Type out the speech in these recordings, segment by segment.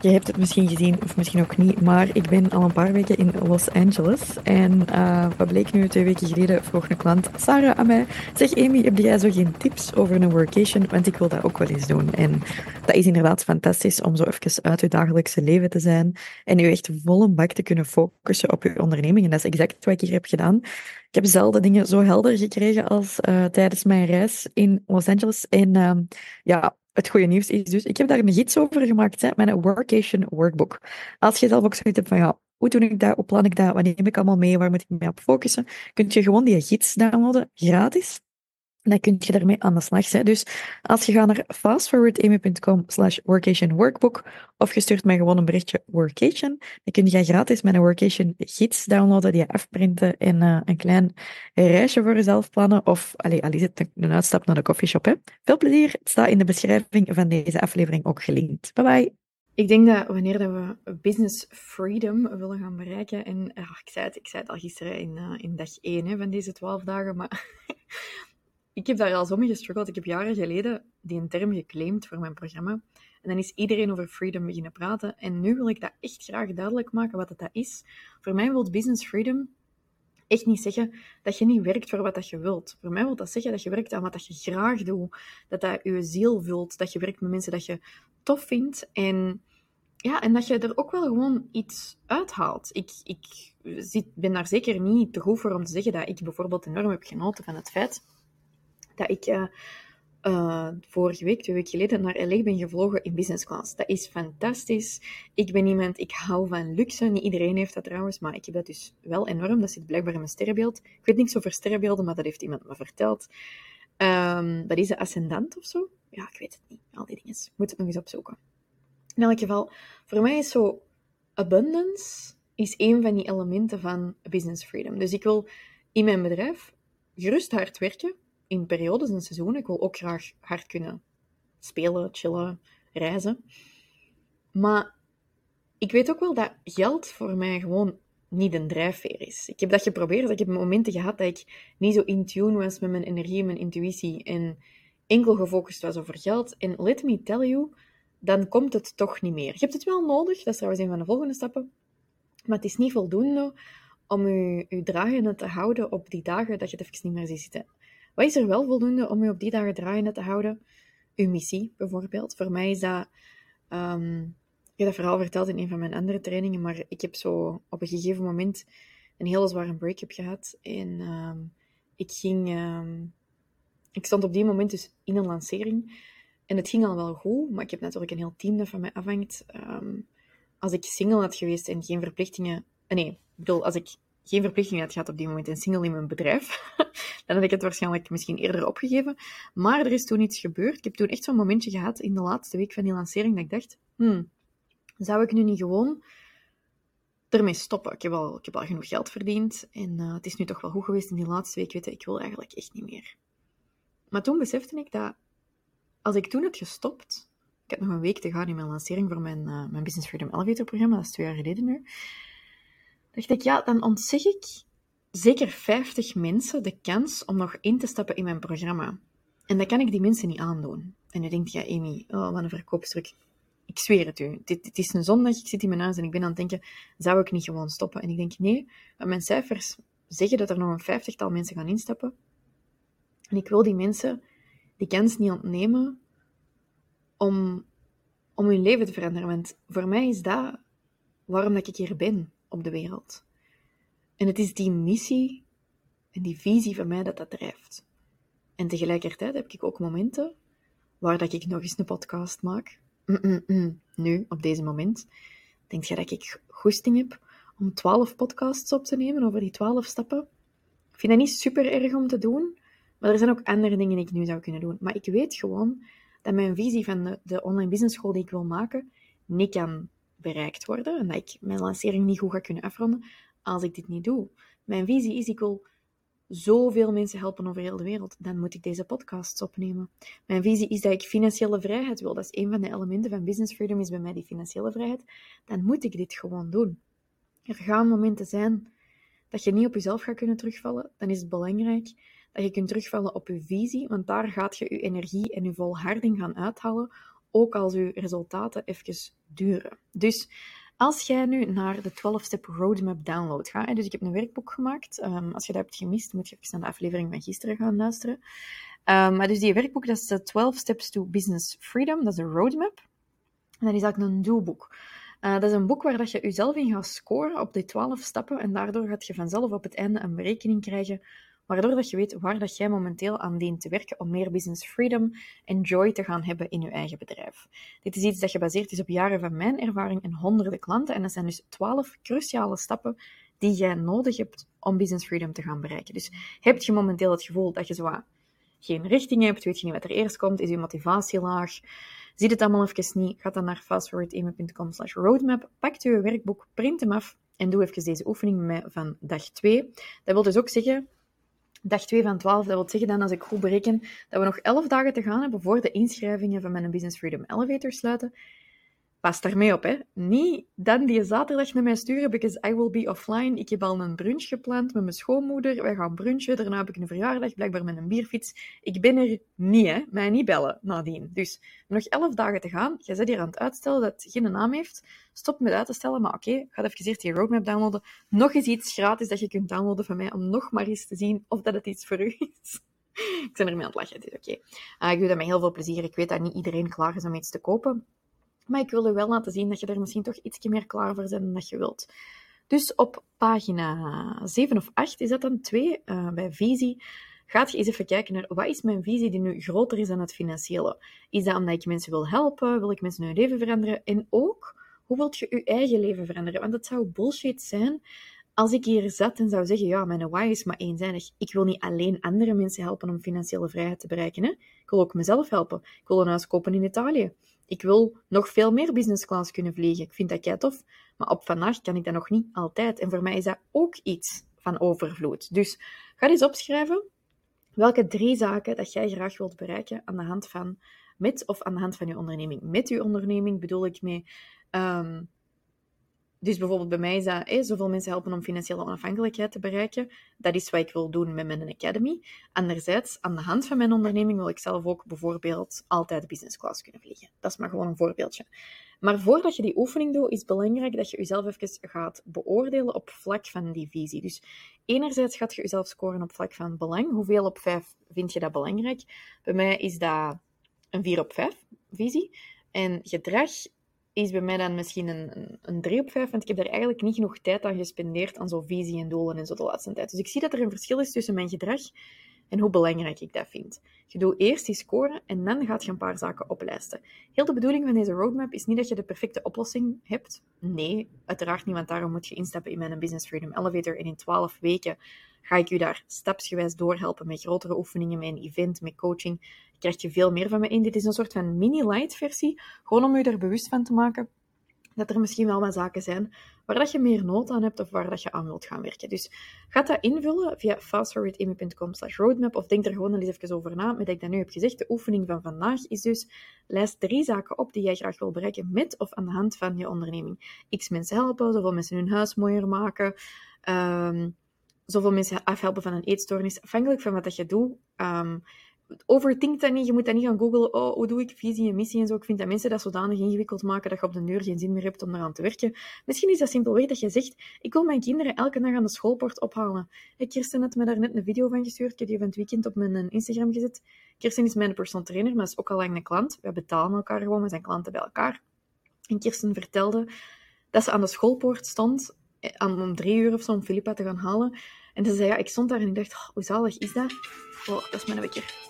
je hebt het misschien gezien of misschien ook niet, maar ik ben al een paar weken in Los Angeles. En uh, wat bleek nu twee weken geleden, vroeg een klant, Sarah, aan mij, zeg Amy, heb jij zo geen tips over een workation? Want ik wil dat ook wel eens doen. En dat is inderdaad fantastisch om zo even uit je dagelijkse leven te zijn en je echt volle bak te kunnen focussen op je onderneming. En dat is exact wat ik hier heb gedaan. Ik heb zelden dingen zo helder gekregen als uh, tijdens mijn reis in Los Angeles. En uh, ja, het goede nieuws is dus, ik heb daar een gids over gemaakt, hè, mijn workation workbook. Als je zelf ook zoiets hebt van, ja, hoe doe ik dat, hoe plan ik dat, wat neem ik allemaal mee, waar moet ik mee op focussen, kun je gewoon die gids downloaden, gratis dan kun je daarmee aan de slag. Hè. Dus als je gaat naar fastforwardamy.com slash workation workbook of je stuurt mij gewoon een berichtje workation, dan kun je gratis mijn workation gids downloaden, die afprinten en uh, een klein reisje voor jezelf plannen. Of, allee, al is een uitstap naar de coffeeshop. Hè. Veel plezier. Het staat in de beschrijving van deze aflevering ook gelinkt. Bye bye. Ik denk dat wanneer we business freedom willen gaan bereiken, en uh, ik, zei het, al gisteren in, uh, in dag 1 hè, van deze 12 dagen, maar ik heb daar al zo mee gestruggeld. Ik heb jaren geleden die een term geclaimd voor mijn programma. En dan is iedereen over freedom beginnen praten. En nu wil ik dat echt graag duidelijk maken wat dat is. Voor mij wil business freedom echt niet zeggen dat je niet werkt voor wat dat je wilt. Voor mij wil dat zeggen dat je werkt aan wat dat je graag doet. Dat dat je ziel vult. Dat je werkt met mensen dat je tof vindt. En, ja, en dat je er ook wel gewoon iets uithaalt. Ik, ik zit, ben daar zeker niet te goed voor om te zeggen dat ik bijvoorbeeld enorm heb genoten van het feit dat ik uh, uh, vorige week, twee weken geleden, naar LA ben gevlogen in business class. Dat is fantastisch. Ik ben iemand, ik hou van luxe. Niet iedereen heeft dat trouwens, maar ik heb dat dus wel enorm. Dat zit blijkbaar in mijn sterrenbeeld. Ik weet niks over sterrenbeelden, maar dat heeft iemand me verteld. Um, dat is de ascendant of zo? Ja, ik weet het niet. Al die dingen. Ik moet het nog eens opzoeken. In elk geval, voor mij is zo abundance is een van die elementen van business freedom. Dus ik wil in mijn bedrijf gerust hard werken, in periodes en seizoenen. Ik wil ook graag hard kunnen spelen, chillen, reizen. Maar ik weet ook wel dat geld voor mij gewoon niet een drijfveer is. Ik heb dat geprobeerd. Ik heb momenten gehad dat ik niet zo in tune was met mijn energie en mijn intuïtie en enkel gefocust was over geld. En let me tell you, dan komt het toch niet meer. Je hebt het wel nodig, dat is trouwens een van de volgende stappen, maar het is niet voldoende om je, je draaiende te houden op die dagen dat je het even niet meer ziet zitten. Wat is er wel voldoende om je op die dagen draaiende te houden? Uw missie, bijvoorbeeld. Voor mij is dat... Um, ik heb dat verhaal verteld in een van mijn andere trainingen, maar ik heb zo op een gegeven moment een hele zware break-up gehad. En um, ik ging... Um, ik stond op die moment dus in een lancering. En het ging al wel goed, maar ik heb natuurlijk een heel team dat van mij afhangt. als ik single had geweest en geen verplichtingen... Nee, ik bedoel, als ik geen verplichtingen had gehad op die moment en single in mijn bedrijf, dan had ik het waarschijnlijk misschien eerder opgegeven. Maar er is toen iets gebeurd. Ik heb toen echt zo'n momentje gehad in de laatste week van die lancering dat ik dacht, hmm, zou ik nu niet gewoon ermee stoppen? Ik heb al, ik heb al genoeg geld verdiend en uh, het is nu toch wel goed geweest in die laatste week. Ik wil eigenlijk echt niet meer. Maar toen besefte ik dat als ik toen had gestopt, ik had nog een week te gaan in mijn lancering voor mijn, uh, mijn Business Freedom Elevator programma, dat is twee jaar geleden nu, dacht ik, ja, dan ontzeg ik zeker 50 mensen de kans om nog in te stappen in mijn programma. En dat kan ik die mensen niet aandoen. En dan denkt, ja, Amy, oh, wat een verkoopstuk. Ik zweer het u. Dit, is een zondag, ik zit in mijn huis en ik ben aan het denken, zou ik niet gewoon stoppen? En ik denk, nee, mijn cijfers zeggen dat er nog een vijftigtal mensen gaan instappen. En ik wil die mensen die kans niet ontnemen om, om hun leven te veranderen. Want voor mij is dat waarom dat ik hier ben op de wereld. En het is die missie en die visie van mij dat dat drijft. En tegelijkertijd heb ik ook momenten waar dat ik nog eens een podcast maak. Mm, mm, mm. Nu, op deze moment. Denk je dat ik goesting heb om twaalf podcasts op te nemen over die twaalf stappen? Ik vind dat niet super erg om te doen, maar er zijn ook andere dingen die ik nu zou kunnen doen. Maar ik weet gewoon dat mijn visie van de, de online business school die ik wil maken, niet kan bereikt worden. En dat ik mijn lancering niet goed ga kunnen afronden als ik dit niet doe. Mijn visie is, ik wil zoveel mensen helpen over heel de wereld, dan moet ik deze podcasts opnemen. Mijn visie is dat ik financiële vrijheid wil. Dat is een van de elementen van business freedom, is bij mij die financiële vrijheid. Dan moet ik dit gewoon doen. Er gaan momenten zijn dat je niet op jezelf gaat kunnen terugvallen. Dan is het belangrijk dat je kunt terugvallen op je visie, want daar gaat je je energie en je volharding gaan uithalen ook als uw resultaten even duren. Dus als jij nu naar de 12-step roadmap download gaat, dus ik heb een werkboek gemaakt. Ehm, als je dat hebt gemist, moet je even naar de aflevering van gisteren gaan luisteren. Um, maar dus die werkboek, dat is de 12 Steps to Business Freedom, dat is een roadmap. En dat is eigenlijk een doelboek. Uh, dat is een boek waar dat je jezelf in gaat scoren op die 12 stappen en daardoor gaat je vanzelf op het einde een berekening krijgen waardoor dat je weet waar dat jij momenteel aan dient te werken om meer business freedom en joy te gaan hebben in je eigen bedrijf. Dit is iets dat gebaseerd is op jaren van mijn ervaring en honderden klanten en dat zijn dus 12 cruciale stappen die jij nodig hebt om business freedom te gaan bereiken. Dus heb je momenteel het gevoel dat je zo geen richting hebt, weet je niet wat er eerst komt, is je motivatie laag, ziet het allemaal even niet, ga dan naar fastforwardeme.com slash roadmap, pak je werkboek, print hem af en doe even deze oefening met van dag 2. Dat wil dus ook zeggen dag 2 van 12. Dat wil zeggen dan, als ik goed bereken, dat we nog 11 dagen te gaan hebben voor de inschrijvingen van mijn Business Freedom Elevator sluiten. Pas daarmee op, hè. Niet dan die zaterdag naar mij sturen, because I will be offline. Ik heb al een brunch gepland met mijn schoonmoeder. Wij gaan brunchen. Daarna heb ik een verjaardag, blijkbaar met een bierfiets. Ik ben er niet, hè. Mij niet bellen nadien. Dus nog elf dagen te gaan. Je zit hier aan het uitstellen dat het geen naam heeft. Stop met uit te stellen. Maar oké, ga even eerst die roadmap downloaden. Nog eens iets gratis dat je kunt downloaden van mij, om nog maar eens te zien of dat het iets voor u is. ik ben ermee aan het lachen, het is oké. Ah, ik doe dat met heel veel plezier. Ik weet dat niet iedereen klaar is om iets te kopen. Maar ik wil je wel laten zien dat je er misschien toch iets meer klaar voor bent dan dat je wilt. Dus op pagina 7 of 8 is dat dan 2 uh, eh, bij visie. Gaat je eens even kijken naar wat is mijn visie die nu groter is dan het financiële? Is dat omdat ik mensen wil helpen? Wil ik mensen hun leven veranderen? En ook, hoe wilt je je eigen leven veranderen? Want het zou bullshit zijn als ik hier zat en zou zeggen, ja, mijn why is maar eenzijdig. Ik wil niet alleen andere mensen helpen om financiële vrijheid te bereiken. Hè? Ik wil ook mezelf helpen. Ik wil een huis kopen in Italië. Ik wil nog veel meer business class kunnen vliegen. Ik vind dat kei tof. Maar op vandaag kan ik dat nog niet altijd. En voor mij is dat ook iets van overvloed. Dus ga eens opschrijven welke drie zaken dat jij graag wilt bereiken aan de hand van, met of aan de hand van je onderneming. Met je onderneming bedoel ik mee ehm, dus bijvoorbeeld bij mij is dat zoveel mensen helpen om financiële onafhankelijkheid te bereiken. Dat is wat ik wil doen met mijn academy. Anderzijds, aan de hand van mijn onderneming wil ik zelf ook bijvoorbeeld altijd business class kunnen vliegen. Dat is maar gewoon een voorbeeldje. Maar voordat je die oefening doet, is het belangrijk dat je jezelf even gaat beoordelen op vlak van die visie. Dus enerzijds gaat je jezelf scoren op vlak van belang. Hoeveel op 5 vind je dat belangrijk? Bij mij is dat een 4 op 5 visie. En gedrag is bij mij dan misschien een, een 3 op 5, want ik heb daar eigenlijk niet genoeg tijd aan gespendeerd aan zo'n visie en doelen en zo de laatste tijd. Dus ik zie dat er een verschil is tussen mijn gedrag en hoe belangrijk ik dat vind. Je doet eerst die scoren en dan gaat je een paar zaken oplijsten. Heel de bedoeling van deze roadmap is niet dat je de perfecte oplossing hebt. Nee, uiteraard niet, want daarom moet je instappen in mijn Business Freedom Elevator en in 12 weken ga ik u daar stapsgewijs doorhelpen met grotere oefeningen, met een event, met coaching. Krijg je veel meer van me in. Dit is een soort van mini-light versie, gewoon om u er bewust van te maken dat er misschien wel wat zaken zijn waar dat je meer nood aan hebt of waar dat je aan wilt gaan werken. Dus ga dat invullen via fastforwardamy.com roadmap of denk er gewoon eens even over na. Met dat ik dat nu heb gezegd, de oefening van vandaag is dus lijst drie zaken op die jij graag wil bereiken met of aan de hand van je onderneming. X mensen helpen, zoveel mensen hun huis mooier maken, um, zoveel mensen afhelpen van een eetstoornis, afhankelijk van wat dat je doet. Um, overthink dat niet. Je moet dat niet gaan googlen. Oh, hoe doe ik visie en missie en zo. Ik vind dat mensen dat zodanig ingewikkeld maken dat je op de deur geen zin meer hebt om eraan te werken. Misschien is dat simpelweg dat je zegt, ik wil mijn kinderen elke dag aan de schoolpoort ophalen. Kirsten had me daar net een video van gestuurd. Ik heb die van het weekend op mijn Instagram gezet. Kirsten is mijn persoon trainer, maar is ook al lang een klant. We betalen elkaar gewoon, we zijn klanten bij elkaar. En Kirsten vertelde dat ze aan de schoolpoort stond eh, om drie uur of zo om Filippa te gaan halen. En ze zei, ja, ik stond daar en ik dacht, oh, hoe zalig is dat? Oh, dat is mijn wekker.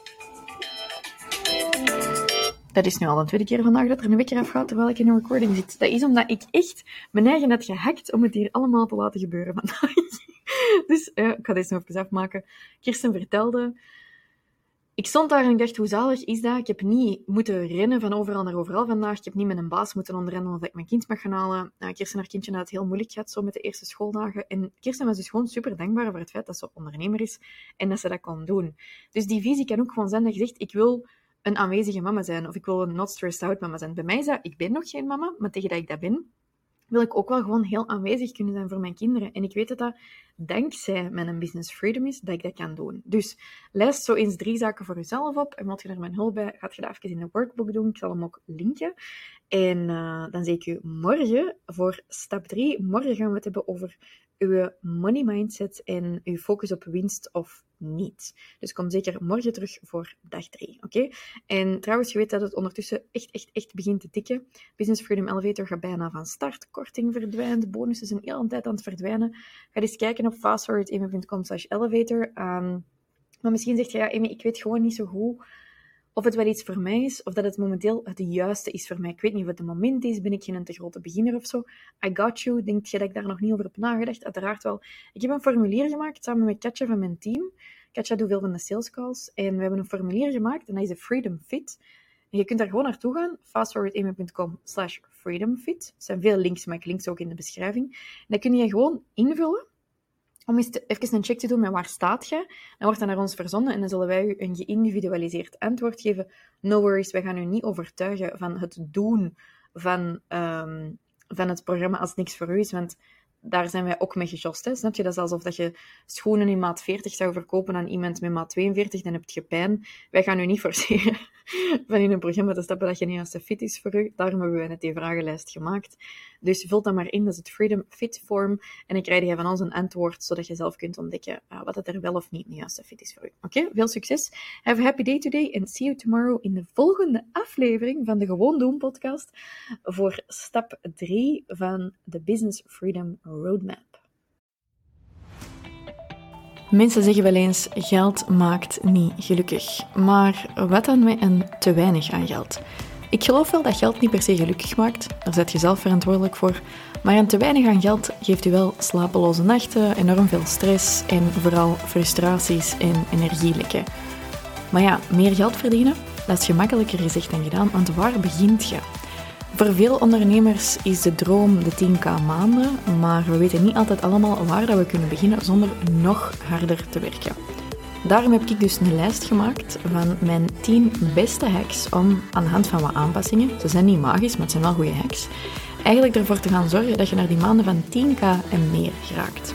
Dat is nu al de tweede keer vandaag dat er een wekker afgaat terwijl ik in een recording zit. Dat is omdat ik echt mijn eigen had gehackt om het hier allemaal te laten gebeuren vandaag. Dus uh, ik ga deze nog even afmaken. Kirsten vertelde... Ik stond daar en dacht, hoe zalig is dat? Ik heb niet moeten rennen van overal naar overal vandaag. Ik heb niet met een baas moeten onderrennen of ik mijn kind mag gaan halen. Uh, Kirsten haar kindje had het heel moeilijk gehad, zo met de eerste schooldagen. En Kirsten was dus gewoon super dankbaar voor het feit dat ze ondernemer is en dat ze dat kon doen. Dus die visie kan ook gewoon zijn dat je zegt, ik wil een aanwezige mama zijn. Of ik wil een not stressed out mama zijn. Bij mij is dat, ik ben nog geen mama, maar tegen dat ik dat ben, wil ik ook wel gewoon heel aanwezig kunnen zijn voor mijn kinderen. En ik weet dat dat dankzij mijn business freedom is dat ik dat kan doen. Dus lijst zo eens drie zaken voor jezelf op. En mocht je er mijn hulp bij, gaat je dat even in een workbook doen. Ik zal hem ook linken. En uh, dan zie ik u morgen voor stap 3. Morgen gaan we het hebben over uw money mindset en uw focus op winst of niet. Dus kom zeker morgen terug voor dag 3, oké? En trouwens, je weet dat het ondertussen echt, echt, echt begint te tikken. Business Freedom Elevator gaat bijna van start. Korting verdwijnt, bonussen zijn heel een tijd aan het verdwijnen. Ga eens kijken op fastforwardamy.com slash elevator. Um, maar misschien zegt je, ja, Amy, ik weet gewoon niet zo goed of het wel iets voor mij is, of dat het momenteel het juiste is voor mij. Ik weet niet of het moment is, ben ik geen te grote beginner of zo. I got you. Denk je dat ik daar nog niet over heb nagedacht? Uiteraard wel. Ik heb een formulier gemaakt samen met Katja van mijn team. Katja doet veel van de sales calls. En we hebben een formulier gemaakt en dat is de Freedom Fit. En je kunt daar gewoon naartoe gaan, fastforwardamy.com slash freedomfit. Er zijn veel links, maar ik link ze ook in de beschrijving. En dan kun je gewoon invullen om eens even een check te doen met waar staat je. Dan wordt dat naar ons verzonden en dan zullen wij u een geïndividualiseerd antwoord geven. No worries, wij gaan u niet overtuigen van het doen van, um, van het programma als niks voor u is, want daar zijn wij ook mee gejost. Snap je? Dat is alsof dat je schoenen in maat 40 zou verkopen aan iemand met maat 42, dan heb je pijn. Wij gaan u niet forceren van in een programma te stappen dat je niet juist fit is voor u. Daarom hebben wij net die vragenlijst gemaakt. Dus vul dat maar in, dat is het Freedom Fit Form. En dan krijg je van ons een antwoord, zodat je zelf kunt ontdekken uh, wat het er wel of niet niet juist fit is voor u. Oké, veel succes. Have a happy day today and see you tomorrow in de volgende aflevering van de Gewoon Doen podcast voor stap 3 van de Business Freedom Roadmap. Mensen zeggen wel eens: geld maakt niet gelukkig. Maar wat dan met een te weinig aan geld? Ik geloof wel dat geld niet per se gelukkig maakt, daar zet je zelf verantwoordelijk voor. Maar een te weinig aan geld geeft u wel slapeloze nachten, enorm veel stress en vooral frustraties en energielekken. Maar ja, meer geld verdienen, dat is gemakkelijker gezegd dan gedaan, want waar begint je? Voor veel ondernemers is de droom de 10k maanden, maar we weten niet altijd allemaal waar we kunnen beginnen zonder nog harder te werken. Daarom heb ik dus een lijst gemaakt van mijn 10 beste hacks om aan de hand van wat aanpassingen, ze zijn niet magisch, maar het zijn wel goede hacks, eigenlijk ervoor te gaan zorgen dat je naar die maanden van 10k en meer geraakt.